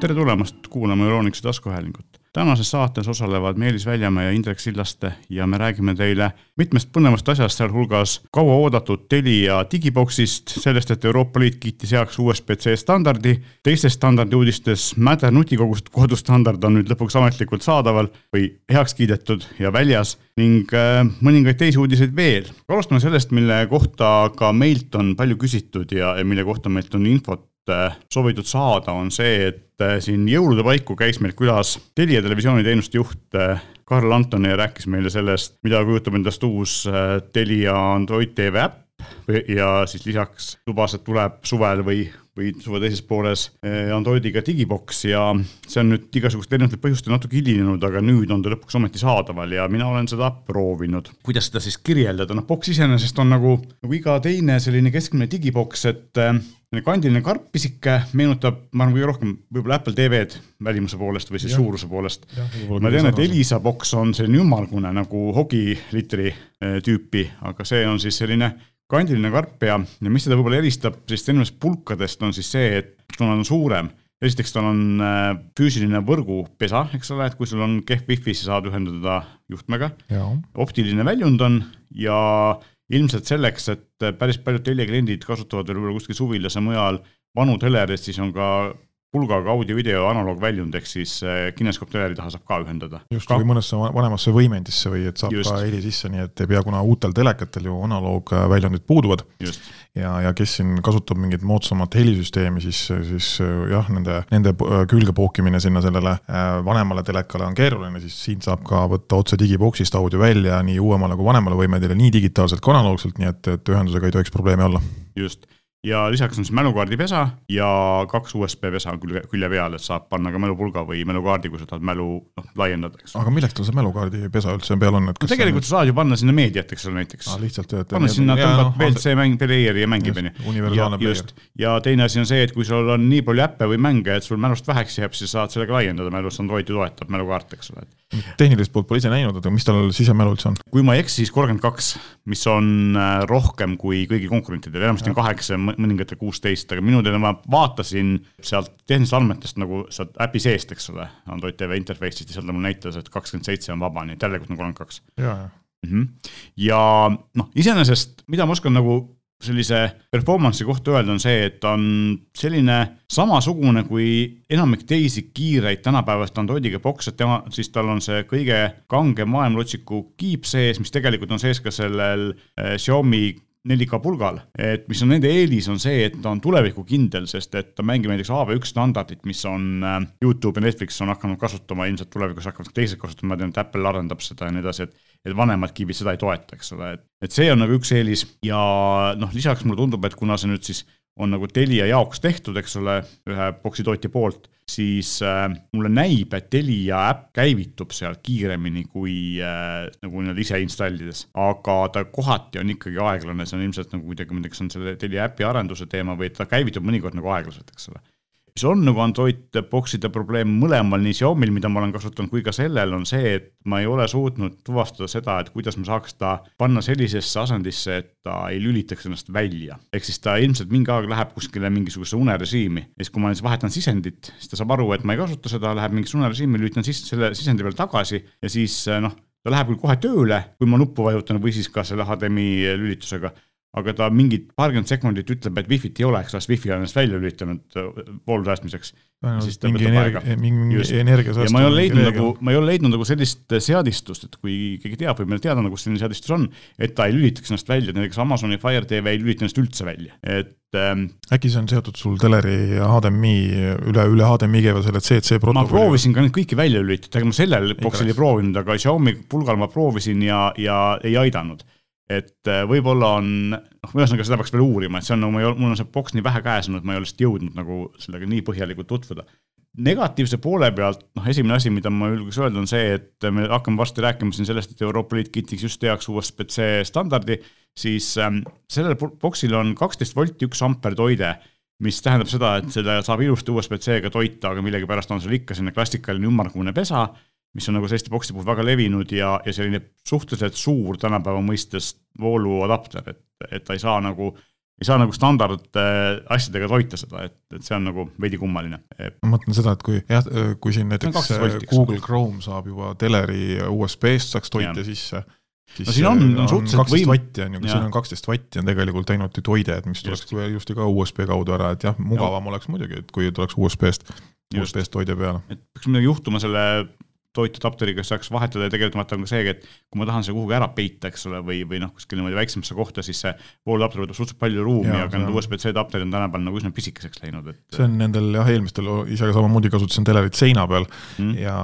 tere tulemast kuulama Euronixi taskuhäälingut. tänases saates osalevad Meelis Väljamäe ja Indrek Sillaste ja me räägime teile mitmest põnevast asjast, sealhulgas kauaoodatud Telia digiboksist, sellest, et Euroopa Liit kiitis heaks USB-C standardi, teistes standardi uudistes Mäder nutikoguste standard on nüüd lõpuks ametlikult saadaval või heaks kiidetud ja väljas ning äh, mõningaid teisi uudiseid veel. alustame sellest, mille kohta ka meilt on palju küsitud ja, ja mille kohta meilt on infot soovitud saada, on see, et äh, siin jõulude paiku käis meil külas Telia televisiooniteenuste juht Karl Anton ja rääkis meile sellest, mida kujutab endast uus Telia Android tv äpp ja siis lisaks lubas, et tuleb suvel või või suve teises pooles eh, Androidiga digiboks ja see on nüüd igasugustel erinevatel põhjustel natuke hilinenud, aga nüüd on ta lõpuks ometi saadaval ja mina olen seda proovinud. kuidas seda siis kirjeldada, noh boks iseenesest on nagu, nagu iga teine selline keskmine digiboks, et äh, kandiline karp pisike meenutab, ma arvan, kõige rohkem võib-olla Apple TV-d välimuse poolest või siis ja. suuruse poolest. ma tean, et Elisa boks on selline ümmargune nagu hogiliitri eh, tüüpi, aga see on siis selline kandiline karp ja, ja mis seda võib-olla eristab sellist erinevatest pulkadest, on siis see, et kuna on suurem, esiteks tal on äh, füüsiline võrgupesa, eks ole, et kui sul on kehv wifi, siis saad ühendada juhtmega. optiline väljund on ja ilmselt selleks, et päris paljud telekliendid kasutavad veel võib-olla kuskil suvilas ja mujal vanu telereid, siis on ka pulgaga audio-video analoogväljund, ehk siis äh, kineskoopteleri taha saab ka ühendada. just ka..., või mõnesse vanemasse võimendisse või et saab just. ka heli sisse, nii et ei pea, kuna uutel telekatel ju analoogväljundid puuduvad. ja, ja kes siin kasutab mingit moodsamat helisüsteemi, siis, siis jah, nende, nende külge pookimine sinna sellele äh, vanemale telekale on keeruline, siis siin saab ka võtta otse digiboksist audio välja nii uuemale kui vanemale võimendile, nii digitaalselt kui analoogselt, nii et, et ühendusega ei tohiks probleemi olla. just ja lisaks on siis mälukaardipesa ja kaks USB pesa külje, külje peal, et saab panna ka mälupulga või mälukaardi, kui sa tahad mälu noh, laiendada, eks. aga milleks tal see mälukaardipesa üldse peal on, et no tegelikult on... sa saad ju panna sinna meediat, eks ole näiteks ah,. panna sinna, tõmbad WLC mäng, player'i ja mängib, on ju. ja teine asi on see, et kui sul on nii palju äppe või mänge, et sul mälust väheks jääb, siis saad sellega laiendada mälus, Android ju toetab mälukaarte, eks ole, tehnilist poolt pole ise näinud, aga mis tal sisemälu üldse on? kui ma ei eksi, siis kolmkümmend kaks, mis on äh, rohkem kui kõigil konkurentidel, enamasti on kaheksa ja mõningatel kuusteist, aga minu teada ma vaatasin sealt tehnilistest andmetest nagu sealt äpi seest, eks ole, Android tv interface'ist ja seal ta mul näitas, et kakskümmend seitse on vaba, nii et järelikult on kolmkümmend kaks. ja noh, iseenesest, mida ma oskan nagu sellise performance'i kohta öelda, on see, et ta on selline samasugune kui enamik teisi kiireid tänapäevast Androidiga bokse, tema, siis tal on see kõige kangem maailmalotsiku kiip sees, mis tegelikult on sees ka sellel äh, Xiaomi 4K pulgal, et mis on nende eelis, on see, et ta on tulevikukindel, sest et ta mängib näiteks AV1 standardit, mis on äh, Youtube ja Netflix on hakanud kasutama, ilmselt tulevikus hakkavad teised kasutama, ma tean, et Apple arendab seda ja nii edasi, et et vanemad kiibid seda ei toeta, eks ole, et, et see on nagu üks eelis ja noh, lisaks mulle tundub, et kuna see nüüd siis on nagu Telia jaoks tehtud, eks ole, ühe boksitootja poolt, siis äh, mulle näib, et Telia äpp käivitub seal kiiremini kui äh, nagu nii-öelda ise installides. aga ta kohati on ikkagi aeglane, see on ilmselt nagu kuidagi, ma ei tea, kas on selle Telia äpi arenduse teema või ta käivitub mõnikord nagu aeglaselt, eks ole mis on nagu Android box'ide probleem mõlemal, nii Xiaomi'l, mida ma olen kasutanud, kui ka sellel, on see, et ma ei ole suutnud tuvastada seda, et kuidas ma saaks ta panna sellisesse asendisse, et ta ei lülitaks ennast välja. ehk siis ta ilmselt mingi aeg läheb kuskile mingisugusesse unerežiimi ja siis, kui ma vahetan sisendit, siis ta saab aru, et ma ei kasuta seda, läheb mingisse unerežiimi, lülitan sisse selle sisendi peale tagasi ja siis noh, ta läheb küll kohe tööle, kui ma nuppu vajutan või siis ka selle HDMI lülitusega aga ta mingid paarkümmend sekundit ütleb, et wifi't ei ole, eks las wifi on ennast välja lülitanud voolu äh, säästmiseks. mingi energia, mingi energia säästu. ja ma ei ole leidnud nagu, ma ei ole leidnud nagu sellist seadistust, et kui keegi teab, võib meile teada nagu selline seadistus on, et ta ei lülitaks ennast välja, näiteks Amazoni Fire TV ei lülita ennast üldse välja, et ähm,. äkki see on seotud sul teleri HDMI, üle, üle HDMI käiva selle CC protokolli? ma proovisin ka neid kõiki välja lülitada, ega ma sellel boksil ei proovinud, aga Xiaomi pulgal ma proovisin ja, ja ei aidanud et äh, võib-olla on, noh, ühesõnaga seda peaks veel uurima, et see on nagu, mul on see boks nii vähe käes olnud, ma ei ole lihtsalt jõudnud nagu sellega nii põhjalikult tutvuda. negatiivse poole pealt, noh, esimene asi, mida ma julgeks öelda, on see, et me hakkame varsti rääkima siin sellest, et Euroopa Liit kiitiks just heaks USB-C standardi, siis ähm, sellel boksil on kaksteist volti, üks amper toide mis tähendab seda, et seda saab ilusti USB-C-ga toita, aga millegipärast on seal ikka selline klassikaline ümmargune pesa mis on nagu selliste boksi puhul väga levinud ja, ja selline suhteliselt suur tänapäeva mõistes vooluadapter, et, et ta ei saa nagu ei saa nagu standard äh, asjadega toita seda, et, et see on nagu veidi kummaline. ma mõtlen seda, et kui jah, kui siin näiteks Google Chrome saab juba teleri USB-st saaks toite ja. sisse siis no siin on, on suhteliselt kaksteist võim... vatti on ju, siin on kaksteist vatti on tegelikult ainult ju toide, et mis tuleks just ka USB kaudu ära, et jah, mugavam ja. oleks muidugi, et kui tuleks USB-st, USB-st toide peale. et peaks midagi juhtuma selle toitadapteriga saaks vahetada ja tegelikult vaata on ka see, et kui ma tahan selle kuhugi ära peita, eks ole, või, või noh, kuskil niimoodi väiksemasse kohta, siis see vooludapter võtab suhteliselt palju ruumi, aga need USB-C adapterid on tänapäeval nagu üsna pisikeseks läinud, et. see on nendel jah, eelmistel ise ka samamoodi kasutasin telerit seina peal mm. ja,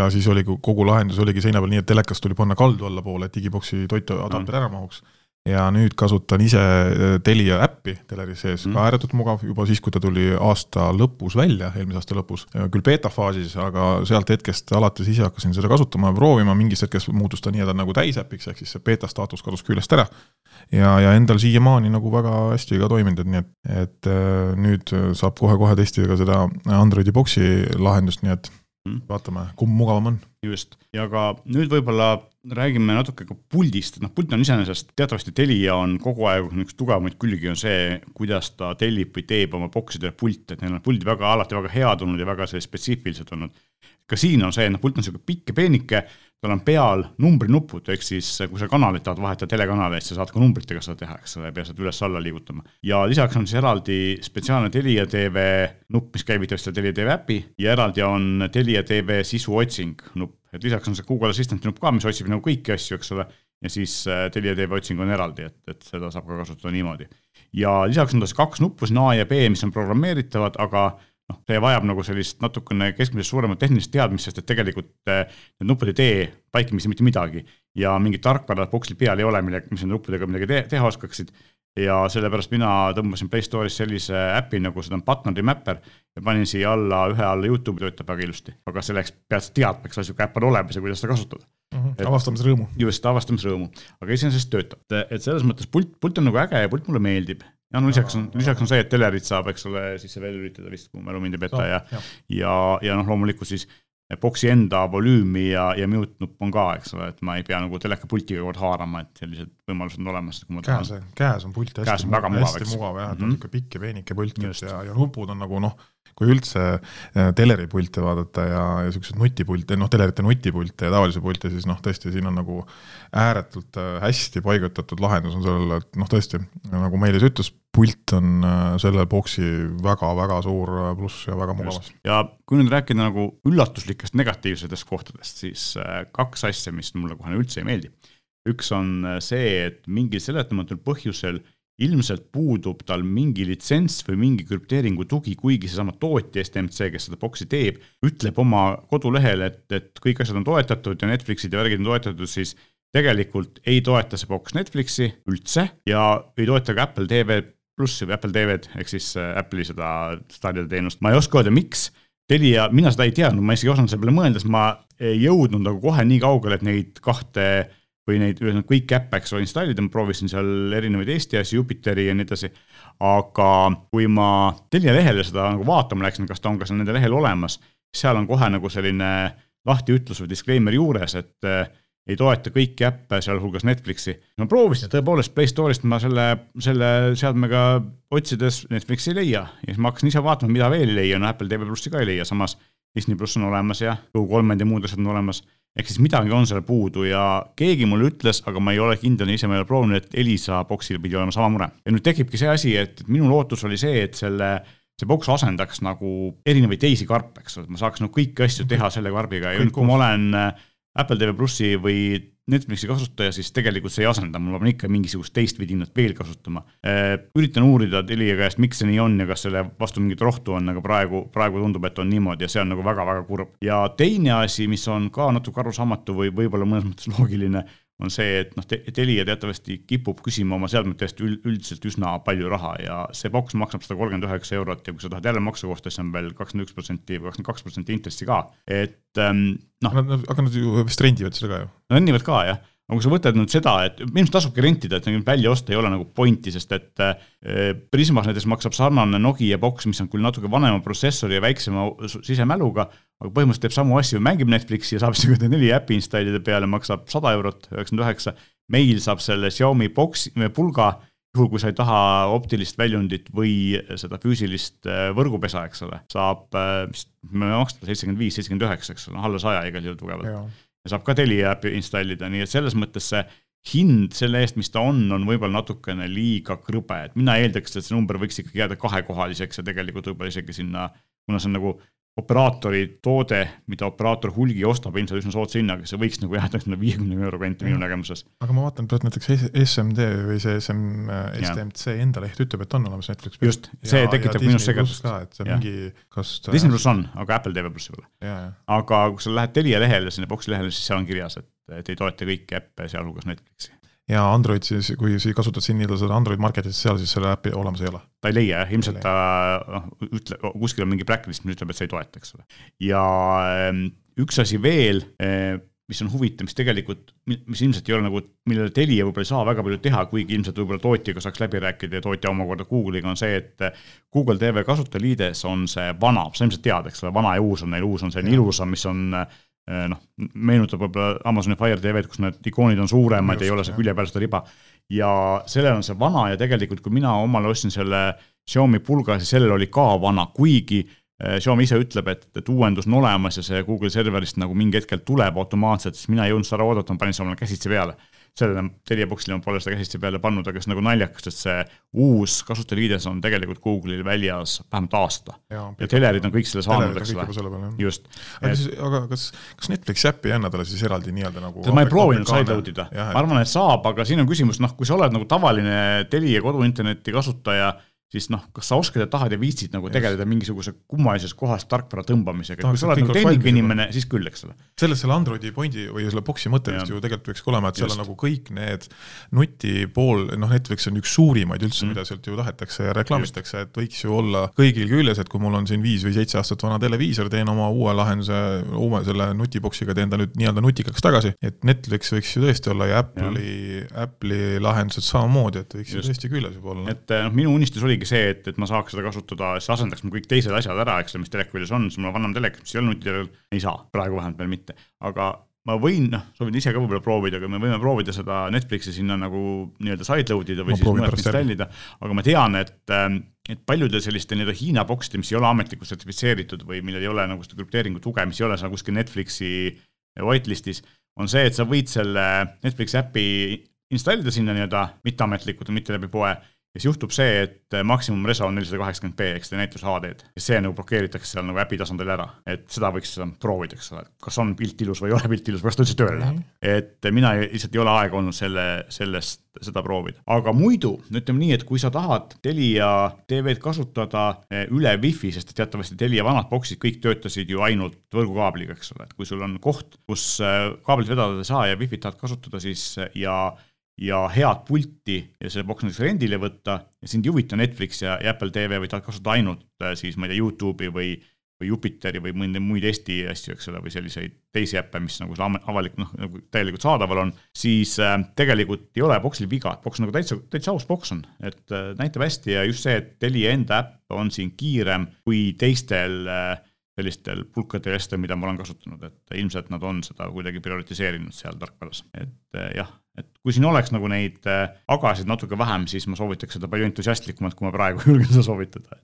ja siis oli kogu lahendus oligi seina peal nii, et telekas tuli panna kaldu allapoole, et digiboksi toituadapter mm. ära mahuks ja nüüd kasutan ise äh, Telia äppi teleri sees mm., ka ääretult mugav, juba siis, kui ta tuli aasta lõpus välja, eelmise aasta lõpus, küll beeta faasis, aga sealt hetkest alates ise hakkasin seda kasutama ja proovima, mingist hetkest muutus ta nii-öelda nagu täisäpiks, ehk siis see beeta staatus kadus küljest ära. ja, ja endal siiamaani nagu väga hästi ka toiminud, et nii et, et äh, nüüd saab kohe-kohe testida ka seda Androidi boksi lahendust, nii et. Vaatame, kumb mugavam on. just, ja ka nüüd võib-olla räägime natuke ka puldist, et noh, pult on iseenesest, teatavasti Telia on kogu aeg üks tugevamaid külgi on see, kuidas ta tellib või teeb oma boksidele pilte, et neil on puldid väga, alati väga head olnud ja väga spetsiifilised olnud. ka siin on see, noh, pult on niisugune pikk ja peenike, tal on peal numbrinupud, ehk siis kui sa kanalit tahad vahetada telekanaleid, sa saad ka numbritega seda teha, eks ole, ei pea sealt üles-alla liigutama. ja lisaks on siis eraldi spetsiaalne Telia tv nupp, mis käivitab selle Telia tv äpi ja eraldi on Telia tv sisuotsing nupp et lisaks on see Google Assistant'i nupp ka, mis otsib nagu kõiki asju, eks ole, ja siis äh, Telia TV otsing on eraldi, et, et seda saab ka kasutada niimoodi. ja lisaks on siis kaks nuppu, siin A ja B, mis on programmeeritavad, aga noh, see vajab nagu sellist natukene keskmisest suuremat tehnilist teadmist, sest et tegelikult äh, need nupud ei tee vaikimisi mitte midagi ja mingit tarkvara boksil peal ei ole, mille, mis nende nuppudega midagi te teha oskaksid ja sellepärast mina tõmbasin Play Store'is sellise äpi nagu seda on Button Remapper ja panin siia alla ühe alla Youtube'i töötab väga ilusti, aga selleks pead sa teadma, eks ole, sihuke äpp on olemas ja kuidas seda kasutada mm. -hmm. avastamisrõõmu. just, avastamisrõõmu, aga iseenesest töötab, et selles mõttes pult, pult on nagu äge ja pult mulle meeldib. Ja no lisaks on, lisaks on see, et telerit saab, eks ole, sisse veel lülitada vist, kui mälu mind ei peta ja, ja, ja, ja noh, loomulikult siis boksi enda volüümi ja, ja mute nupp on ka, eks ole, et ma ei pea nagu telekapultiga aeg haarama, et sellised võimalused on olemas. käes, käes on pult hästi, mugav, hästi mugav jah, et on mhm. niisugune pikk ja peenike pult ja, ja nupud on nagu noh, kui üldse äh, teleripilte vaadata ja, ja siukseid nutipilte, noh, telerite nutipilte ja tavalisi pilte, siis noh, tõesti siin on nagu ääretult äh, hästi paigutatud lahendus on sellele, et noh, tõesti nagu Meelis ütles, pult on äh, selle boksi väga-väga suur pluss ja väga mugavas. ja kui nüüd rääkida nagu üllatuslikest negatiivsetest kohtadest, siis kaks asja, mis mulle kohe üldse ei meeldi. üks on see, et mingil seletamatul põhjusel ilmselt puudub tal mingi litsents või mingi krüpteeringu tugi, kuigi seesama tootja STMC, kes seda boksi teeb, ütleb oma kodulehel, et, et kõik asjad on toetatud ja Netflixid ja värgid on toetatud, siis tegelikult ei toeta see boks Netflixi üldse ja ei toeta ka Apple TV plussi või Apple TV-d ehk siis äh, Apple'i seda staadionide teenust, ma ei oska öelda, miks. Telia, mina seda ei teadnud, ma isegi ei osanud selle peale mõelda, sest ma ei jõudnud nagu kohe nii kaugele, et neid kahte või neid, ühesõnaga kõiki äppe, eks ole, installida, ma proovisin seal erinevaid Eesti asju, Jupiteri ja nii edasi. aga kui ma Telia lehele seda nagu vaatama läksin, kas ta on ka seal nende lehel olemas, seal on kohe nagu selline lahtiütlus või disclaimer juures, et äh, ei toeta kõiki äppe, sealhulgas Netflixi. ma proovisin tõepoolest Play Store'ist ma selle, selle seadmega otsides Netflixi ei leia. Ja siis ma hakkasin ise vaatama, mida veel ei leia, no Apple TV plussi ka ei leia, samas Disney pluss on olemas ja Go3-d ja muud asjad on olemas. Ehk siis midagi on seal puudu ja keegi mulle ütles, aga ma ei ole kindel, ise ma ei ole proovinud, et Elisa boksil pidi olema sama mure. ja nüüd tekibki see asi, et minu lootus oli see, et selle, see boks asendaks nagu erinevaid teisi karpe, eks ole, et ma saaks nagu kõiki asju teha selle karbiga. Ja nüüd, kui ma olen äh, Apple TV plussi või Netflixi kasutaja, siis tegelikult see ei asenda, mul on ikka mingisugust teist vidinat veel kasutama. Äh, üritan uurida Telia käest, miks see nii on ja kas selle vastu mingit rohtu on, aga praegu, praegu tundub, et on niimoodi ja see on nagu väga-väga kurb. ja teine asi, mis on ka natuke arusaamatu või võib-olla mõnes mõttes loogiline on see, et noh, Telia teatavasti kipub küsima oma seadmete eest üldiselt üsna palju raha ja see boks maksab sada kolmkümmend üheksa eurot ja kui sa tahad jälle maksu kohta, siis on veel kakskümmend üks protsenti või kakskümmend kaks protsenti intressi ka, et ähm, noh. aga nad ju vist rendivad seda ka ju. rendivad ka jah aga kui sa võtad nüüd seda, et ilmselt tasubki rentida, et välja osta ei ole nagu pointi, sest et eh, Prismas näiteks maksab sarnane Nokia boks, mis on küll natuke vanema protsessori ja väiksema sisemäluga, aga põhimõtteliselt teeb samu asju, mängib Netflixi ja saab isegi neli äppi installida peale, maksab sada eurot, üheksakümmend üheksa. meil saab selle Xiaomi boksi, pulga juhul, kui sa ei taha optilist väljundit või seda füüsilist äh, võrgupesa, eks ole, saab vist, me maksame seitsekümmend viis, seitsekümmend üheksa, eks ole, alla saja igal juhul tugevalt. Ja saab ka Telia äppi installida, nii et selles mõttes see hind selle eest, mis ta on, on võib-olla natukene liiga krõbe, et mina eeldaks, et see number võiks ikkagi jääda kahekohaliseks ja tegelikult võib-olla isegi sinna, kuna see on nagu operaatori toode, mida operaator hulgi ostab ilmselt üsna soodsa hinnaga, see võiks nagu jääda sinna viiekümne euro kanti minu nägemuses. aga ma vaatan, et näiteks SMD või see SM, STMC enda leht ütleb, et on olemas Netflix. just, see ja, tekitab minus segadust. et see mingi, kas ta... Disney pluss on, aga Apple TV pluss ei ole. aga kui sa lähed Telia lehele, sinna boksi lehele, siis seal on kirjas, et, et ei toeta kõiki äppe, sealhulgas Netflixi ja Android siis, kui sa kasutad siin nii-öelda seda Android Marketit, seal siis selle äpi olemas ei ole? ta ei leia jah, ilmselt ta noh, ütle, kuskil on mingi blacklist, mis ütleb, et sa ei toeta, eks ole. ja ehm, üks asi veel, eh, mis on huvitav, mis tegelikult, mis ilmselt ei ole nagu, millele Telia võib-olla ei saa väga palju teha, kuigi ilmselt võib-olla tootjaga saaks läbi rääkida ja tootja omakorda Google'iga on see, et Google TV kasutajaliides on see vana, sa ilmselt tead, eks ole, vana ja uus on neil, uus on selline ilusam, mis on Eh, noh, meenutab võib-olla Amazoni Fire TV-d, kus need ikoonid on suuremad ja ei ole see külje peal seda riba. ja sellel on see vana ja tegelikult, kui mina omale ostsin selle Xiaomi pulga, siis sellel oli ka vana, kuigi eh, Xiaomi ise ütleb, et, et uuendus on olemas ja see Google serverist nagu mingi hetkel tuleb automaatselt, siis mina ei jõudnud seda ära oodata, ma panin selle omale käsitsi peale sellele Telia box'ile ma pole seda käsitsi peale pannud, aga see nagu naljakas, sest see uus kasutajaliides on tegelikult Google'il väljas vähemalt aasta. ja, ja telerid on kõik selle saanud, eks ole. just. aga siis, aga kas, kas Netflixi äppi ei anna talle siis eraldi nii-öelda nagu ma ei proovinud sideload ida, ma arvan, et saab, aga siin on küsimus, noh, kui sa oled nagu tavaline Telia koduinterneti kasutaja siis noh, kas sa oskad ja tahad ja viitsid nagu Just. tegeleda mingisuguse kummalises kohas tarkvara tõmbamisega, kui sa oled nagu tehnikainimene, siis küll, eks ole. selles selle Androidi pointi või selle boksi mõte vist ju tegelikult võikski olema, et seal Just. on nagu kõik need nutipool, noh, Netflix on üks suurimaid üldse mm., mida sealt ju tahetakse ja reklaamitakse, et võiks ju olla kõigil küljes, et kui mul on siin viis või seitse aastat vana televiisor, teen oma uue lahenduse, uue selle nutiboksiga teen ta nüüd nii-öelda nutikaks tagasi, et Netflix võiks ju tõesti olla ja Apple'i, Apple'i lahendused samamoodi, et võiks Just. ju tõesti küljes juba olla. et noh, minu unistus oligi oligi see, et, et ma saaks seda kasutada, see asendaks mu kõik teised asjad ära, eks ole, mis teleku küljes on, siis mul on vanem telek, mis ei ole nutitelel, ei saa, praegu vähemalt veel mitte, aga ma võin, noh, soovin ise ka võib-olla proovida, aga me võime proovida seda Netflixi sinna nagu nii-öelda sideload ida või ma siis mujalt installida, aga ma tean, et ähm, et paljude selliste nii-öelda Hiina box'ide, mis ei ole ametlikult sertifitseeritud või millel ei ole nagu seda krüpteeringu tuge, mis ei ole seal kuskil Netflixi whitelist'is, on see, et sa võid selle Netflixi äpi installida sinna nii-öelda mitteametlikult, mitte läbi poe ja siis juhtub see, et maksimumreso on nelisada kaheksakümmend B ehk seda näitus HD-d ja see nagu blokeeritakse seal nagu äpi tasandil ära, et seda võiks proovida, eks ole, kas on pilt ilus või ei ole pilt ilus, kuidas ta üldse tööle läheb. -hmm. et mina lihtsalt ei ole aega olnud selle, sellest, seda proovida, aga muidu ütleme nii, et kui sa tahad Telia TV-d kasutada eh, üle wifi, sest teatavasti Telia vanad boksid kõik töötasid ju ainult võrgukaabliga, eks ole, et kui sul on koht, kus eh, kaablit vedada ei saa ja wifi't tahad kasutada, siis ja ja head pulti ja selle boks näiteks rendile võtta ja sind ei huvita Netflix ja, ja Apple TV või tahad kasutada ainult äh, siis ma ei tea, Youtube'i või, või Jupiteri või mõnda muid Eesti asju, eks ole, või selliseid teisi äppe, mis nagu avalik noh, nagu täielikult saadaval on, siis äh, tegelikult ei ole boksil viga, boks nagu täitsa, täitsa aus boks on, et äh, näitab hästi ja just see, et Telia enda äpp on siin kiirem kui teistel äh, sellistel pulkadel asjadel, mida ma olen kasutanud, et ilmselt nad on seda kuidagi prioritiseerinud seal tarkvaras, et eh, jah, et kui siin oleks nagu neid eh, agasid natuke vähem, siis ma soovitaks seda palju entusiastlikumalt, kui ma praegu julgen seda soovitada.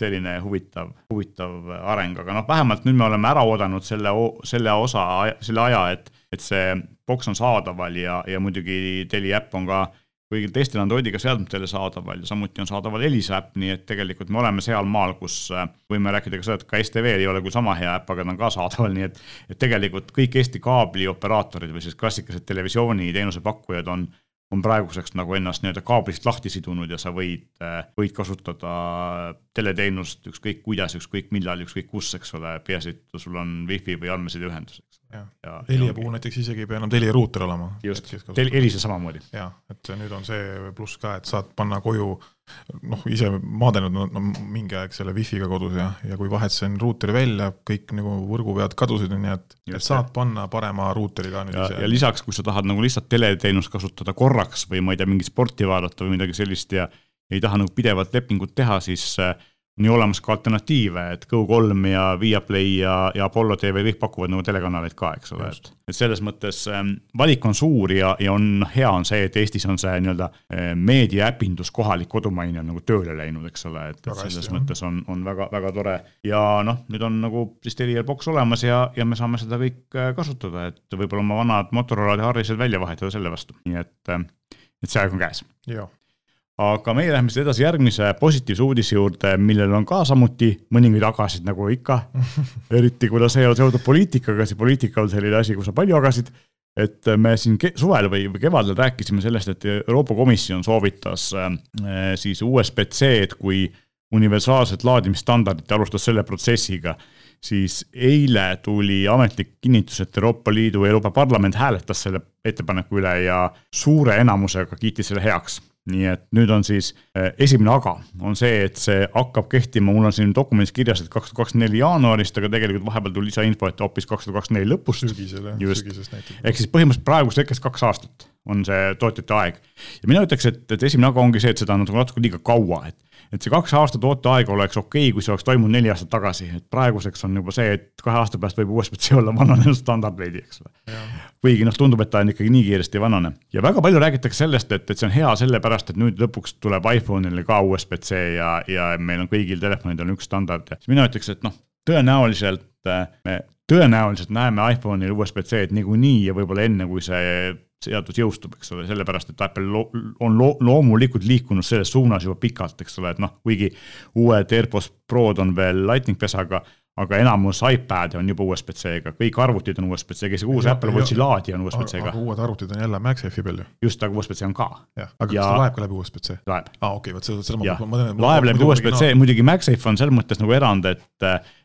selline huvitav, huvitav areng, aga noh, vähemalt nüüd me oleme ära oodanud selle, selle osa, selle aja, et, et see boks on saadaval ja, ja muidugi Telia äpp on ka kõigil teistel Androidiga seadmetele saadaval ja samuti on saadaval Elisa äpp, nii et tegelikult me oleme sealmaal, kus äh, võime rääkida ka seda, et ka STV-l ei ole küll sama hea äpp, aga ta on ka saadaval, nii et et tegelikult kõik Eesti kaablioperaatorid või siis klassikalised televisiooniteenuse pakkujad on on praeguseks nagu ennast nii-öelda kaablist lahti sidunud ja sa võid, äh, võid kasutada teleteenust ükskõik kuidas, ükskõik millal, ükskõik kus, eks ole, peaasi, et sul on wifi või andmesideühendus, eks jah, Telia puhul näiteks isegi ei pea enam Telia ruuter olema. just, Elisa samamoodi. jah, et nüüd on see pluss ka, et saad panna koju noh, ise maadlenud no, no mingi aeg selle wifi'ga kodus ja, ja kui vahetasin ruuteri välja, kõik nagu võrguvead kadusid, nii et, et saad panna parema ruuteri ka nüüd ja, ise. ja lisaks, kui sa tahad nagu lihtsalt teleteenust kasutada korraks või ma ei tea, mingit sporti vaadata või midagi sellist ja ei taha nagu pidevalt lepingut teha, siis äh, on ju olemas ka alternatiive, et Go3 ja Viaplay ja, ja Apollo tv kõik pakuvad nagu telekanaleid ka, eks ole, et. et selles mõttes ähm, valik on suur ja, ja on, hea on see, et Eestis on see nii-öelda äh, meediaäpindus kohalik kodumaine on nagu tööle läinud, eks ole, et, et selles hästi, mõttes on, on väga-väga tore. ja noh, nüüd on nagu siis Telia boks olemas ja, ja me saame seda kõik äh, kasutada, et võib-olla oma vanad Motorolad ja Harrised välja vahetada selle vastu, nii et, äh, et see aeg on käes. jah aga meie läheme siis edasi järgmise positiivse uudise juurde, millel on ka samuti mõningaid agasid, nagu ikka. eriti kuna see on seotud poliitikaga, see poliitika on selline asi, kus on palju agasid. et me siin suvel või, või kevadel rääkisime sellest, et Euroopa Komisjon soovitas äh, siis USB-C-d kui universaalset laadimisstandardit ja alustas selle protsessiga siis eile tuli ametlik kinnitus, et Euroopa Liidu ja Euroopa Parlament hääletas selle ettepaneku üle ja suure enamusega kiitis selle heaks nii et nüüd on siis äh, esimene aga on see, et see hakkab kehtima, mul on siin dokumendis kirjas, et kaks tuhat kakskümmend neli jaanuarist, aga tegelikult vahepeal tuli lisainfo, et hoopis kaks tuhat kakskümmend neli lõpust. sügisel jah, sügisest näitab. ehk siis põhimõtteliselt praeguseks hetkest kaks aastat on see tootjate aeg. ja mina ütleks, et, et esimene aga ongi see, et seda on natuke liiga kaua, et et see kaks aastat ooteaega oleks okei okay,, kui see oleks toimunud neli aastat tagasi, et praeguseks on juba see, et kahe aasta pärast võib USB-C olla vananenud standard veidi, eks ole. kuigi noh, tundub, et ta on ikkagi nii kiiresti vanane. Ja väga palju räägitakse sellest, et, et see on hea sellepärast, et nüüd lõpuks tuleb iPhone'ile ka USB-C ja, ja meil on kõigil telefonidel üks standard. Ja siis mina ütleks, et noh, tõenäoliselt äh, me tõenäoliselt näeme iPhone'il USB-C-d niikuinii ja võib-olla enne, kui see seadus jõustub, eks ole, sellepärast et Apple lo on lo loomulikult liikunud selles suunas juba pikalt, eks ole, et noh, kuigi uued AirPods Prod on veel lightning pesaga, aga enamus iPad'e on juba USB-C-ga, kõik arvutid on USB-C-ga, isegi uus ja, Apple Watchi laadija on USB-C-ga. uued arvutid on jälle MagSafe'i peal ju. just, aga USB-C on ka. jah, aga ja, kas ta laeb ka läbi USB-C? laeb. aa, okei okay,, vot seda, seda ma, ma mõtlen. laeb läbi USB-C, muidugi MagSafe on selles mõttes nagu erand, et,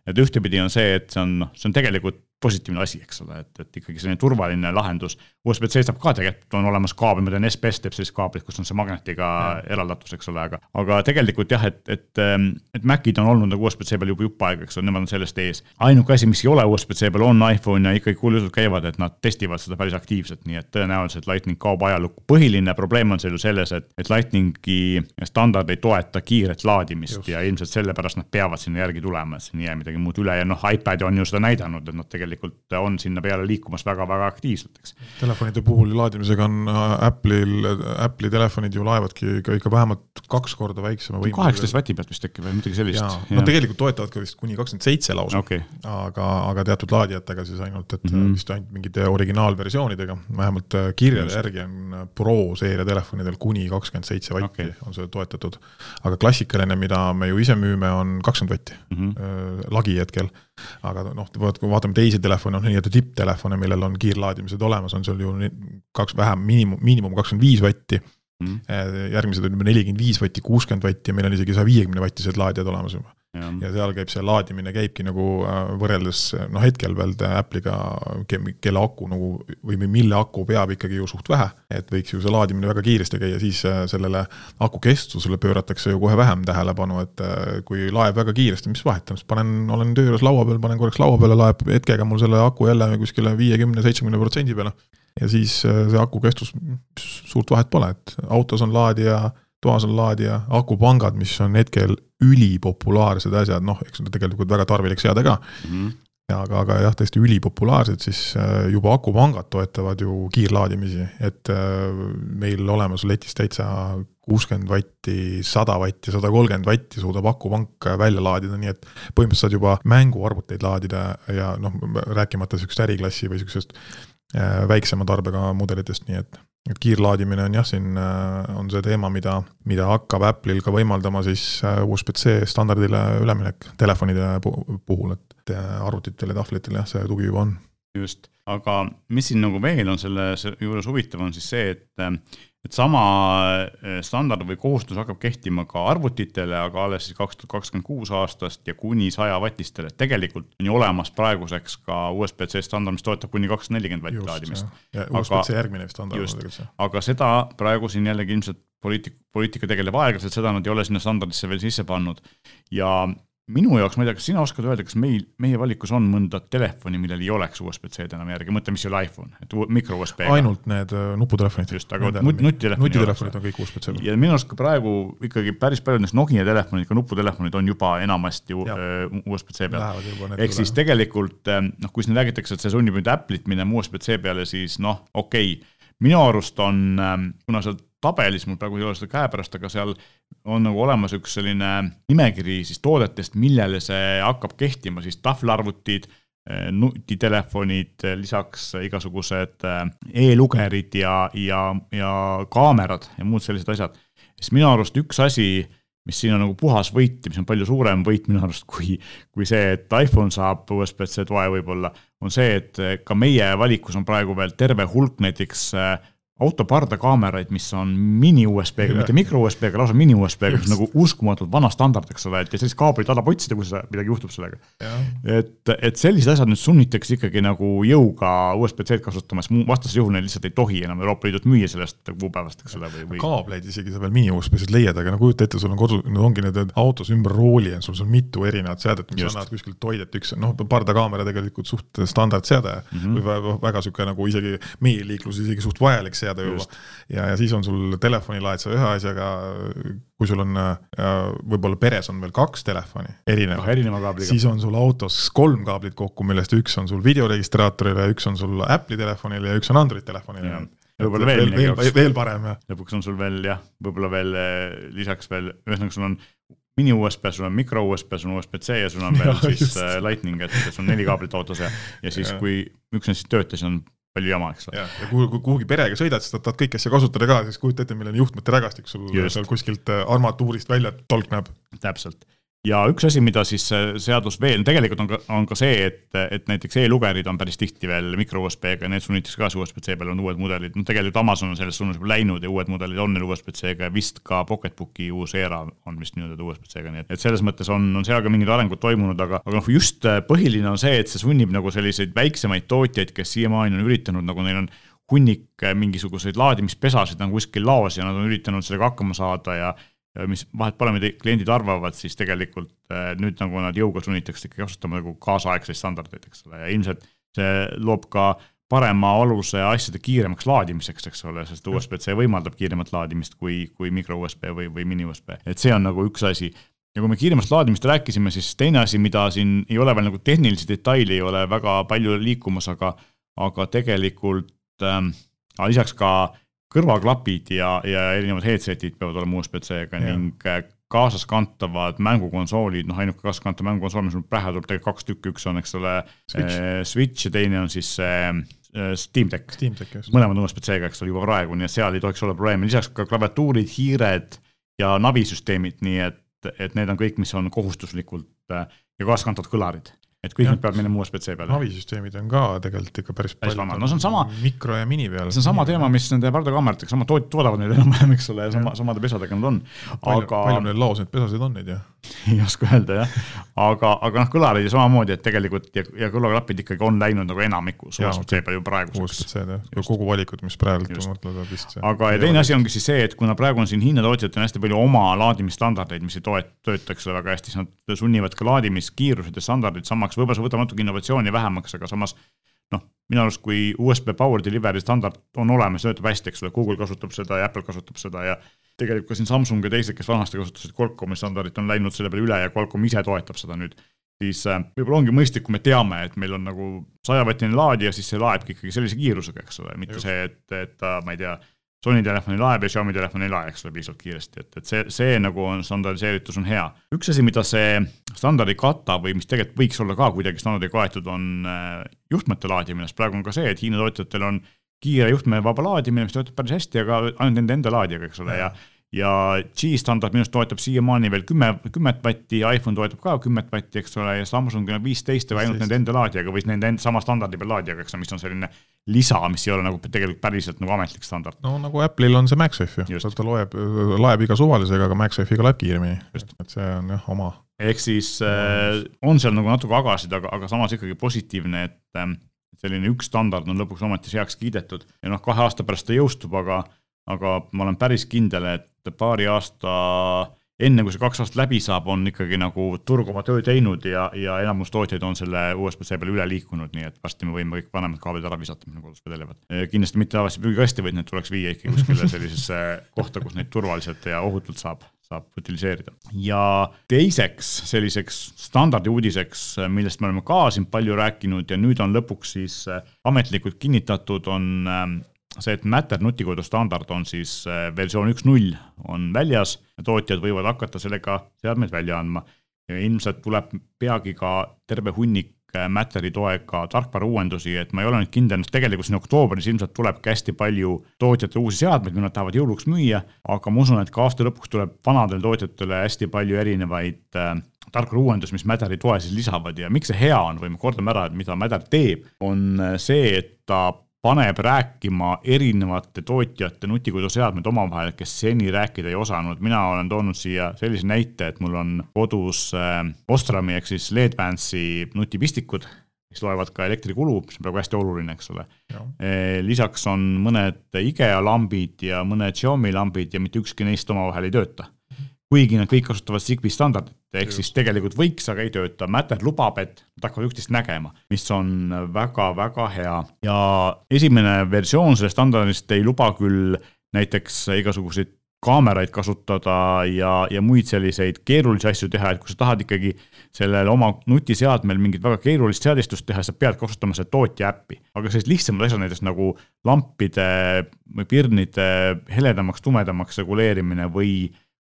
et ühtepidi on see, et see on, noh, see on tegelikult positiivne asi, eks ole, et, et ikkagi selline turvaline lahendus. USB-C saab ka tegelikult, on olemas kaabel, ma tean, SBS teeb sellist kaablit, kus on see magnetiga eraldatus, eks ole, aga, aga tegelikult jah, et, et, ähm, et Macid on olnud nagu USB-C peal juba jupp aega, eks ole, nemad on sellest ees. ainuke asi, mis ei ole USB-C peal, on iPhone ja ikkagi kuulujutud käivad, et nad testivad seda päris aktiivselt, nii et tõenäoliselt Lightning kaob ajalukku. põhiline probleem on seal ju selles, et, et Lightningi standard ei toeta kiiret laadimist Just. ja ilmselt sellepärast nad peavad sinna järgi tulema, et siin ei jää midagi muud üle ja noh, iPad on ju seda näidanud, et nad tegelikult tegelikult on sinna peale liikumas väga-väga aktiivselt, eks. Telefonide puhul laadimisega on äh, Apple'il, Apple'i telefonid ju laevadki ikka, ikka vähemalt kaks korda väiksema võimsusega. kaheksateist vati pealt vist äkki või midagi sellist. no tegelikult toetavad ka vist kuni kakskümmend seitse lausa okay., aga, aga teatud laadijatega siis ainult, et mm -hmm. vist ainult mingite originaalversioonidega, vähemalt äh, kirjade järgi on Pro seeria telefonidel kuni kakskümmend seitse vatti okay. on see toetatud. aga klassikaline, mida me ju ise müüme, on kakskümmend vatti mm -hmm. lagi hetkel aga noh, kui vaatame teisi telefone, noh nii-öelda tipptelefone, millel on kiirlaadimised olemas, on seal ju kaks vähem, miinimum, miinimum kakskümmend viis vatti. Mm.. järgmised on juba nelikümmend viis vatti, kuuskümmend vatti ja meil on isegi saja viiekümne vatised laadijad olemas juba ja. ja seal käib see laadimine käibki nagu äh, võrreldes noh, hetkel veel Apple'iga, kelle aku nagu või mille aku peab ikkagi ju suht vähe, et võiks ju see laadimine väga kiiresti käia, siis äh, sellele aku kestvusele pööratakse ju kohe vähem tähelepanu, et äh, kui laeb väga kiiresti, mis vahet on, siis panen, olen töö juures laua peal, panen korraks laua peale, laeb hetkega mul selle aku jälle kuskile viiekümne, seitsmekümne protsendi peale. ja siis see aku kestvus, suurt vahet pole, et autos on laadija toas on laadija, akupangad, mis on hetkel ülipopulaarsed asjad, noh, eks nad tegelikult väga tarvilik seade ka mm. -hmm. Ja, aga, aga jah, tõesti ülipopulaarsed, siis äh, juba akupangad toetavad ju kiirlaadimisi, et äh, meil olemas letis täitsa kuuskümmend vatti, sada vatti, sada kolmkümmend vatti suudab akupank välja laadida, nii et põhimõtteliselt saad juba mänguarvuteid laadida ja noh, rääkimata sihukesest äriklassi või sihukesest äh, väiksema tarbega mudelitest, nii et kiirlaadimine on jah, siin äh, on see teema, mida, mida hakkab Apple'il ka võimaldama siis äh, USB-C standardile üleminek telefonide puhul, et äh, arvutitel ja tahvlitel jah, see tugi juba on. just, aga mis siin nagu veel on selle juures huvitav, on siis see, et et sama eh, standard või kohustus hakkab kehtima ka arvutitele, aga alles siis kaks tuhat kakskümmend kuus aastast ja kuni sajavatistele. tegelikult on ju olemas praeguseks ka USB-C standard, mis toetab kuni kakssada nelikümmend vatti laadimist. USB-C järgmine standard on tegelikult see. aga seda praegu siin jällegi ilmselt poliitik, poliitika tegeleb aeglaselt, seda nad ei ole sinna standardisse veel sisse pannud. ja minu jaoks, ma ei tea, kas sina oskad öelda, kas meil, meie valikus on mõnda telefoni, millel ei oleks USB-C-d enam järgi, mõtle, mis ei ole iPhone, et micro USB. ainult need äh, nuputelefonid. just, aga nutitelefonid. nutitelefonid on kõik USB-C-l. ja minu arust ka praegu ikkagi päris paljud neist Nokia telefonid, ka nuputelefonid on juba enamasti äh, USB-C peal. ehk siis tegelikult äh, noh, kui siin räägitakse, et see sunnib nüüd Apple'it minema USB-C peale, siis noh, okei okay minu arust on, kuna seal tabelis, mul praegu ei ole seda käepärast, aga seal on nagu olemas üks selline nimekiri siis toodetest, millele see hakkab kehtima, siis tahvelarvutid, eh, nutitelefonid, eh, lisaks igasugused eh, e-lugerid ja, ja, ja kaamerad ja muud sellised asjad. siis minu arust üks asi, mis siin on nagu puhas võit ja mis on palju suurem võit minu arust kui, kui see, et iPhone saab USB-C toe võib-olla, on see, et ka meie valikus on praegu veel terve hulk näiteks äh, autopardakaameraid, mis on mini-USB-ga, mitte mikro-USB-ga, lausa mini-USB-ga, mis on nagu uskumatult vana standard, eks ole, et ja sellist kaablit annab otsida, kui midagi juhtub sellega. et, et sellised asjad nüüd sunnitakse ikkagi nagu jõuga USB-C-d kasutama, sest vastasel juhul neid lihtsalt ei tohi enam Euroopa Liidult müüa sellest kuupäevast, eks ole, või, või. kaableid isegi sa veel mini-USB-sid leiad, aga no kujuta ette, sul on kodus, need ongi need autos ümber rooli on sul seal mitu erinevat seadet, mis Just. annavad kuskilt toidet, üks noh, pardakaamera tegelikult suht standardseade mm -hmm. või väga, väga sihuke nagu isegi meie liikluses isegi suht vajalik seade juba. ja, ja siis on sul telefoni laed sa ühe asjaga, kui sul on võib-olla peres on veel kaks telefoni erineva, erineva kaabliga, siis on sul autos kolm kaablit kokku, millest üks on sul videoregistraatorile, üks on sul Apple'i telefonile ja üks on Android telefonile võib-olla veel, veel, veel, veel parem jah. lõpuks on sul veel jah, võib-olla veel eh, lisaks veel, ühesõnaga sul on mini USB, sul on micro USB, sul on USB-C ja sul on veel ja, siis just. Eh, lightning, et sul on neli kaablit autos ja, ja siis kui üks neist töötas, on palju jama, eks ole. ja kuhu, kuhugi perega sõidad, siis tahad kõiki asju kasutada ka, siis kujuta ette, milline juhtmete rägastik sul Just. seal kuskilt äh, armatuurist välja tolkneb. täpselt ja üks asi, mida siis seadus veel, tegelikult on ka, on ka see, et, et näiteks e-lugerid on päris tihti veel mikro USB-ga, need sunnitakse ka USB-C peale, on uued mudelid, noh tegelikult Amazon on selles suunas juba läinud ja uued mudelid on neil USB-C-ga ja vist ka Pocketbooki uus Era on vist nii-öelda USB-C-ga, nii et, et selles mõttes on, on seal ka mingid arengud toimunud, aga, aga noh, just äh, põhiline on see, et see sunnib nagu selliseid väiksemaid tootjaid, kes siiamaani on üritanud, nagu neil on hunnik äh, mingisuguseid laadimispesasid nagu kuskil laos ja nad on üritanud sellega hakkama saada ja mis vahet pole, mida kliendid arvavad, siis tegelikult äh, nüüd nagu nad jõuga sunnitakse ikkagi kasutama nagu kaasaegseid standardeid, eks ole, ja ilmselt see loob ka parema aluse asjade kiiremaks laadimiseks, eks ole, sest USB-C võimaldab kiiremat laadimist kui, kui micro USB või, või mini USB, et see on nagu üks asi. ja kui me kiiremast laadimist rääkisime, siis teine asi, mida siin ei ole veel nagu tehnilisi detaile ei ole väga palju liikumas, aga, aga tegelikult ähm, lisaks ka äh, kõrvaklapid ja, ja erinevad headset'id peavad olema USB-C-ga ning äh, kaasaskantavad mängukonsoolid, noh ainuke kaasaskantav mängukonsool, mis mul pähe tuleb, tegelikult kaks tükki, üks on, eks ole, Switch. Äh, Switch ja teine on siis äh, Steam Deck. mõlemad on USB-C-ga, eks ole, juba praegu, nii et seal ei tohiks olla probleeme, lisaks ka klaviatuurid, hiired ja navisüsteemid, nii et, et need on kõik, mis on kohustuslikult ja kaasaskantavad kõlarid et kõik need peavad minema USB-C peale. navisüsteemid on ka tegelikult ikka päris palju. no see on sama. mikro ja mini peal. see on sama teema, mis nende pardakaameratega, sama toot-, toodavad neid enam-vähem, eks ole, sama, samade pesadega nad on. aga. palju neil laos neid pesasid on neid ja? ei oska öelda jah, aga, aga noh, kõlarid ju samamoodi, et tegelikult ja, ja kõlaklapid ikkagi on läinud nagu enamikus USB-C peale ju praeguseks. USB-C-d jah, kogu valikud, mis praegu mõtlevad vist. aga ja teine asi ongi siis see, et kuna praegu on siin Hiina tootjatel hästi palju oma laadimisstandardeid, mis ei toet-, tööta, eks ole, väga hästi, siis nad sunnivad ka laadimiskiirused ja standardid samaks, võib-olla see võtab natuke innovatsiooni vähemaks, aga samas noh, minu arust kui USB Power Delivery standard on olemas, töötab hästi, eks ole, Google kasutab seda ja Apple kasutab seda ja tegelikult ka siin Samsung ja teised, kes vanasti kasutasid Qualcomm'i standardit, on läinud selle peale üle ja Qualcomm ise toetab seda nüüd. siis äh, võib-olla ongi mõistlik, kui me teame, et meil on nagu sajavatine laadija, siis see laebki ikkagi sellise kiirusega, eks ole, mitte Just. see, et, et ta, ma ei tea Sony telefon ei lae Xiaomi telefon ei lae, eks ole, piisavalt kiiresti, et, et see, see nagu on standardiseeritus on hea. üks asi, mida see standard ei kata või mis tegelikult võiks olla ka kuidagi standardi kaetud, on äh, juhtmete laadimine, sest praegu on ka see, et Hiina tootjatel on kiire juhtmevaba laadimine, mis töötab päris hästi, aga ainult nende enda laadijaga, eks ole, ja ja G-standard minu arust toetab siiamaani veel kümme, kümmet vatti ja iPhone toetab ka kümmet vatti, eks ole, ja Samsungil on viisteist, aga ainult nende enda laadijaga või nende enda sama standardi peal laadijaga, eks ole, mis on selline lisa, mis ei ole nagu tegelikult päriselt nagu ametlik standard. no nagu Apple'il on see MagSafe ju, ta loeb, laeb iga suvalisega, aga MagSafe'iga laeb kiiremini, et see on jah, oma. ehk siis äh, on seal nagu natuke agasid, aga, aga samas ikkagi positiivne, et äh, selline üks standard on lõpuks ometi heaks kiidetud. Ja noh, kahe aasta pärast ta jõustub, aga aga ma olen päris kindel, et paari aasta enne kui see kaks aastat läbi saab, on ikkagi nagu turg oma töö teinud ja, ja enamus tootjaid on selle USB-C peale üle liikunud, nii et varsti me võime kõik vanemad kaablid ära visata, mis nagu kodus vedelevad. kindlasti mitte tavalisse prügikasti, vaid need tuleks viia ikkagi kuskile sellisesse kohta, kus neid turvaliselt ja ohutult saab saab utiliseerida. ja teiseks selliseks standardi uudiseks, millest me oleme ka siin palju rääkinud ja nüüd on lõpuks siis ametlikult kinnitatud, on see, et Matter nutikodu standard on siis äh, versioon üks null on väljas, tootjad võivad hakata sellega seadmeid välja andma. ja ilmselt tuleb peagi ka terve hunnik äh, Matteri toega tarkvarauuendusi, et ma ei ole nüüd kindel, tegelikult siin oktoobris ilmselt tulebki hästi palju tootjate uusi seadmeid, mida nad tahavad jõuluks müüa, aga ma usun, et ka aasta lõpuks tuleb vanadele tootjatele hästi palju erinevaid äh, tarkvarauuendusi, mis Mäderi toe siis lisavad ja miks see hea on või me kordame ära, et mida Mäder teeb, on äh, see, et ta paneb rääkima erinevate tootjate nutikoduseadmed omavahel, kes seni rääkida ei osanud. mina olen toonud siia sellise näite, et mul on kodus äh, Ostrami ehk siis Ledvance'i nutipistikud, mis loevad ka elektrikulu, mis on praegu hästi oluline, eks ole. Äh, lisaks on mõned IKEA lambid ja mõned Xiaomi lambid ja mitte ükski neist omavahel ei tööta kuigi nad kõik kasutavad Zigbee standardit, ehk siis tegelikult võiks, aga ei tööta. Matter lubab, et nad hakkavad üksteist nägema, mis on väga-väga hea ja esimene versioon sellest standardist ei luba küll näiteks igasuguseid kaameraid kasutada ja, ja muid selliseid keerulisi asju teha, et kui sa tahad ikkagi sellel oma nutiseadmel mingit väga keerulist seadistust teha, sa pead kasutama selle tootja äppi. aga sellised lihtsamad asjad, näiteks nagu lampide või pirnide heledamaks, tumedamaks reguleerimine või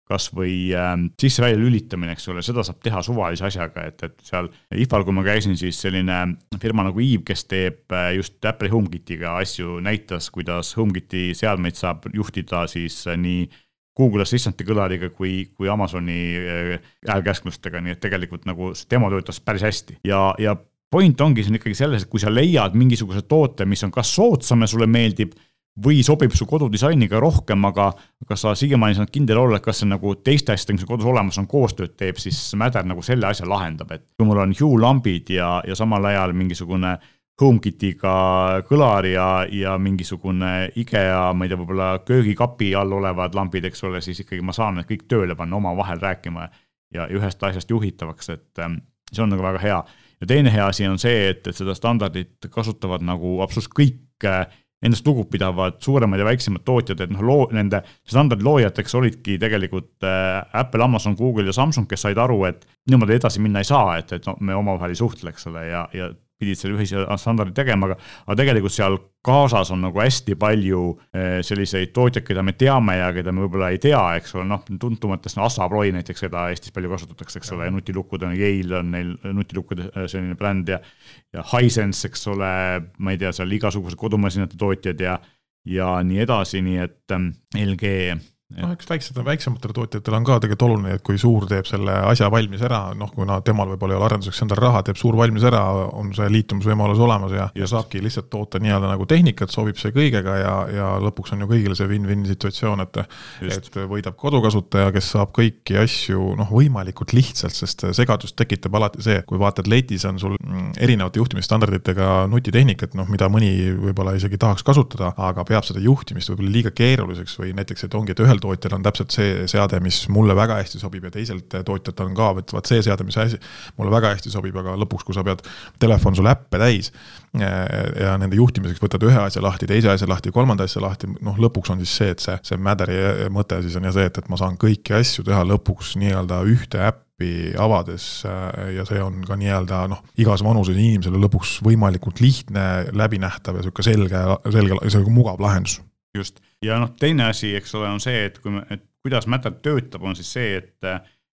kas või äh, sisse-välja lülitamine, eks ole, seda saab teha suvalise asjaga, et, et seal IFA-l, kui ma käisin, siis selline firma nagu Eve, kes teeb äh, just Apple'i HomeKitiga asju, näitas, kuidas HomeKiti seadmeid saab juhtida siis äh, nii Google Assistanti kõlariga kui, kui Amazoni äh, häälkäsklustega, nii et tegelikult nagu see demo töötas päris hästi. Ja, ja point ongi siin ikkagi selles, et kui sa leiad mingisuguse toote, mis on kas soodsam ja sulle meeldib või sobib su kodudisainiga rohkem, aga kas sa siiamaani saanud kindel olla, et kas see nagu teiste asjadega, mis kodus olemas on, koostööd teeb, siis Mäder nagu selle asja lahendab, et kui mul on Hue lambid ja, ja samal ajal mingisugune HomeKitiga kõlar ja, ja mingisugune IKEA, ma ei tea, võib-olla köögikapi all olevad lambid, eks ole, siis ikkagi ma saan need kõik tööle panna, omavahel rääkima ja ühest asjast juhitavaks, et ähm, see on nagu väga hea. ja teine hea asi on see, et, et seda standardit kasutavad nagu absoluutselt kõik äh, endast lugupidavad suuremad ja väiksemad tootjad, et noh, loo, nende standardi loojateks olidki tegelikult äh, Apple, Amazon, Google ja Samsung, kes said aru, et niimoodi edasi minna ei saa, et, et no me omavahel ei suhtle, eks ole, ja, ja pidid selle ühise standardi tegema, aga, aga tegelikult seal kaasas on nagu hästi palju eh, selliseid tootjaid, keda me teame ja keda me võib-olla ei tea, eks ole, noh, tuntumatest no, Assa Abloy näiteks, keda Eestis palju kasutatakse, eks ole, ja nutilukkud on Yale on neil nutilukkude eh, selline bränd ja ja Hisense, eks ole, ma ei tea, seal igasugused kodumasinate tootjad ja ja nii edasi, nii et eh, LG noh, eks väiksed, väiksematele tootjatele on ka tegelikult oluline, et kui suur teeb selle asja valmis ära, noh, kuna temal võib-olla ei ole arenduseks endal raha, teeb suur valmis ära, on see liitumisvõimalus olemas ja, ja saabki lihtsalt toota nii-öelda nagu tehnikat, sobib see kõigega ja, ja lõpuks on ju kõigile see win-win situatsioon, et Just. et võidab kodukasutaja, kes saab kõiki asju noh, võimalikult lihtsalt, sest segadust tekitab alati see, kui vaatad letis on sul mm, erinevate juhtimisstandarditega nutitehnikat, noh, mida mõni võib-olla isegi tahaks kasutada, aga peab seda juhtimist võib-olla liiga keeruliseks või näiteks, et ongi, et ühel tootjal on täpselt see seade, mis mulle väga hästi sobib ja teiselt tootjalt on ka, et vaat see seade, mis asi mulle väga hästi sobib, aga lõpuks, kui sa pead, telefon sul äppe täis ja nende juhtimiseks võtad ühe asja lahti, teise asja lahti, kolmanda asja lahti, noh, lõpuks on siis see, et see, see Matteri mõte siis on ja see, et, et ma saan kõiki asju teha lõpuks nii-öelda ühte äppi avades ja see on ka nii-öelda noh, igas vanuses inimesele lõpuks võimalikult lihtne, läbinähtav ja sihuke selge, selge, sihuke mugav lahendus just, ja noh, teine asi, eks ole, on see, et kui me, et kuidas Matter töötab, on siis see, et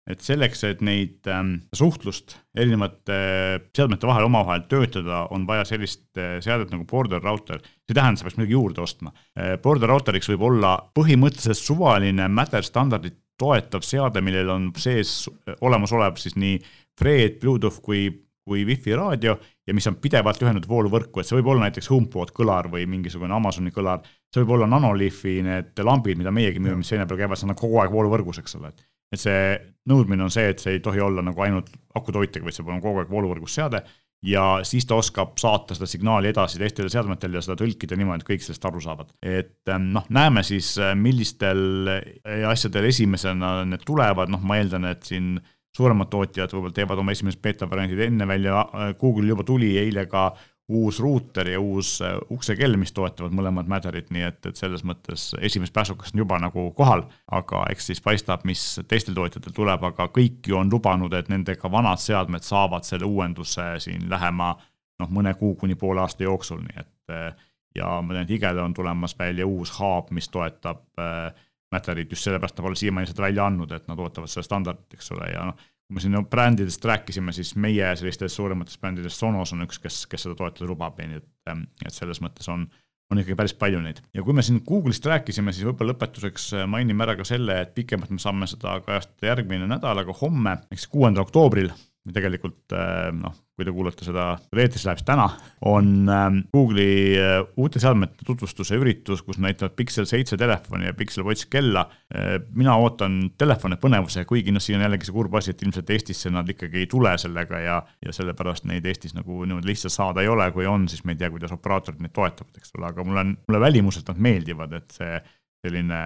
et selleks, et neid ähm, suhtlust erinevate äh, seadmete vahel omavahel töötada, on vaja sellist äh, seadet nagu border router. see ei tähenda, sa peaks midagi juurde ostma äh,. Border router'iks võib olla põhimõtteliselt suvaline Matter standardit toetav seade, millel on sees olemasolev siis nii Fred, Bluetooth kui kui wifi raadio ja mis on pidevalt ühendatud vooluvõrku, et see võib olla näiteks HomePod kõlar või mingisugune Amazoni kõlar. See võib olla Nanolifi need lambid, mida meiegi müüme, mis seina peal käivad, see on kogu aeg vooluvõrgus, eks ole, et. et see nõudmine on see, et see ei tohi olla nagu ainult akutoitega, vaid see peab olema kogu aeg vooluvõrgus seade. ja siis ta oskab saata seda signaali edasi teistele seadmetele ja seda tõlkida niimoodi, et kõik sellest aru saavad. et ähm, noh, näeme siis, äh, millistel äh, asjadel esimesena need tulevad, noh, ma eeldan, et siin suuremad tootjad võib-olla teevad oma esimesed beeta variandid enne välja, Google'il juba tuli eile ka uus ruuter ja uus äh, uksekell, mis toetavad mõlemad Matterit, nii et, et selles mõttes esimesed pääsukesed on juba nagu kohal, aga eks siis paistab, mis teistel tootjatel tuleb, aga kõik ju on lubanud, et nendega vanad seadmed saavad selle uuenduse siin lähema noh, mõne kuu kuni poole aasta jooksul, nii et äh, ja ma tean, et IGEL on tulemas välja uus hub, mis toetab äh, Matterit just sellepärast, nad pole siiamaani seda välja andnud, et nad ootavad seda standardit, eks ole, ja noh, kui me siin brändidest rääkisime, siis meie sellistest suurematest brändidest Sonos on üks, kes, kes seda toetada lubab, nii et, ähm, et selles mõttes on, on ikkagi päris palju neid. ja kui me siin Google'ist rääkisime, siis võib-olla lõpetuseks äh, mainime ära ka selle, et pikemalt me saame seda kajastada järgmine nädal, aga homme, ehk siis kuuendal oktoobril tegelikult äh, noh, kui te kuulate seda, eetris läheb siis täna, on ähm, Google'i äh, uute seadmete tutvustuse üritus, kus näitavad Pixel seitse telefoni ja Pixel Watch kella. Äh, mina ootan telefone põnevusega, kuigi noh, siin on jällegi see kurb asi, et ilmselt Eestisse nad ikkagi ei tule sellega ja, ja sellepärast neid Eestis nagu niimoodi lihtsalt saada ei ole, kui on, siis me ei tea, kuidas operaatorid neid toetavad, eks ole, aga mulle, mulle välimuselt nad meeldivad, et see selline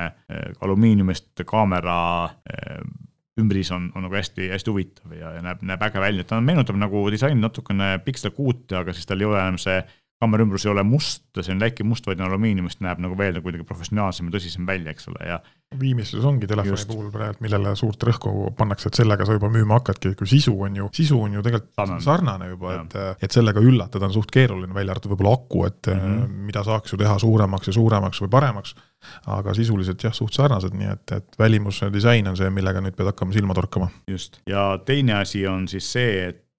alumiiniumist kaamera ümbris on, on nagu hästi, hästi huvitav ja, ja näeb, näeb äge välja, ta meenutab nagu disaini natukene Pixel kuute, aga siis tal ei ole enam see kaamera ümbrus ei ole must, see on läikiv must, vaid on alumiiniumist, näeb nagu veel nagu kuidagi professionaalsem ja tõsisem välja, eks ole, ja viimistluses ongi telefoni Just. puhul praegu, millele suurt rõhku pannakse, et sellega sa juba müüma hakkadki, kui sisu on ju, sisu on ju tegelikult sarnane, sarnane juba, et, et sellega üllatada on suht keeruline, välja arvatud võib-olla aku, et mm -hmm. mida saaks ju teha suuremaks ja suuremaks või paremaks, aga sisuliselt jah, suht sarnased, nii et, et välimus ja disain on see, millega nüüd pead hakkama silma torkama. just, ja teine asi on siis see, et äh,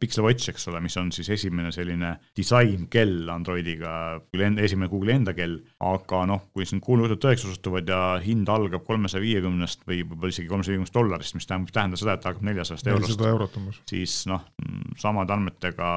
Pixel Watch, eks ole, mis on siis esimene selline disainkell Androidiga, esimene Google'i enda kell, aga noh, kui siin kuulujutud tõeks osutuvad ja hind algab kolmesaja viiekümnest või võib-olla isegi kolmesaja viiekümnest dollarist, mis tähendab, tähendab seda, et algab neljasajast eurost. siis noh, samade andmetega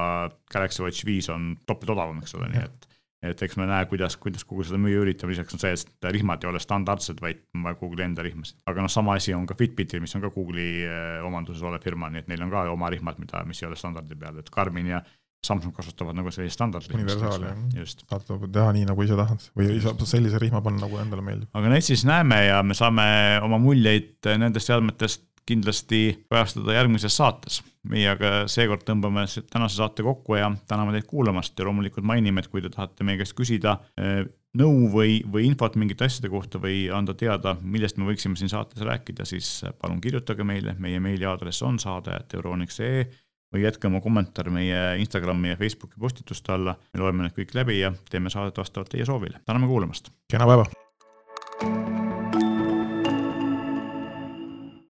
Galaxy Watch viis on topelt odavam, eks ole, nii et et eks me näe, kuidas, kuidas Google seda müüa üritab, lisaks on see, et rihmad ei ole standardsed, vaid on vaja Google'i enda rihmasid. aga noh, sama asi on ka Fitbitil, mis on ka Google'i eh, omanduses olev firma, nii et neil on ka oma rihmad, mida, mis ei ole standardi peal, et Garmin ja Samsung kasutavad nagu sellist standardrihma. universaali jah, saad teha nii, nagu ise tahad või saab sellise rihma panna, nagu endale meeldib. aga neid siis näeme ja me saame oma muljeid nendest seadmetest kindlasti kajastada järgmises saates. meie aga seekord tõmbame tänase saate kokku ja täname teid kuulamast ja loomulikult mainime, et kui te tahate meie käest küsida eh, nõu või, või infot mingite asjade kohta või anda teada, millest me võiksime siin saates rääkida, siis palun kirjutage meile, meie meiliaadress on saade.euroniks.ee või jätke oma kommentaar meie Instagrami ja Facebooki postituste alla, me loeme need kõik läbi ja teeme saadet vastavalt teie soovile. täname kuulamast! kena päeva!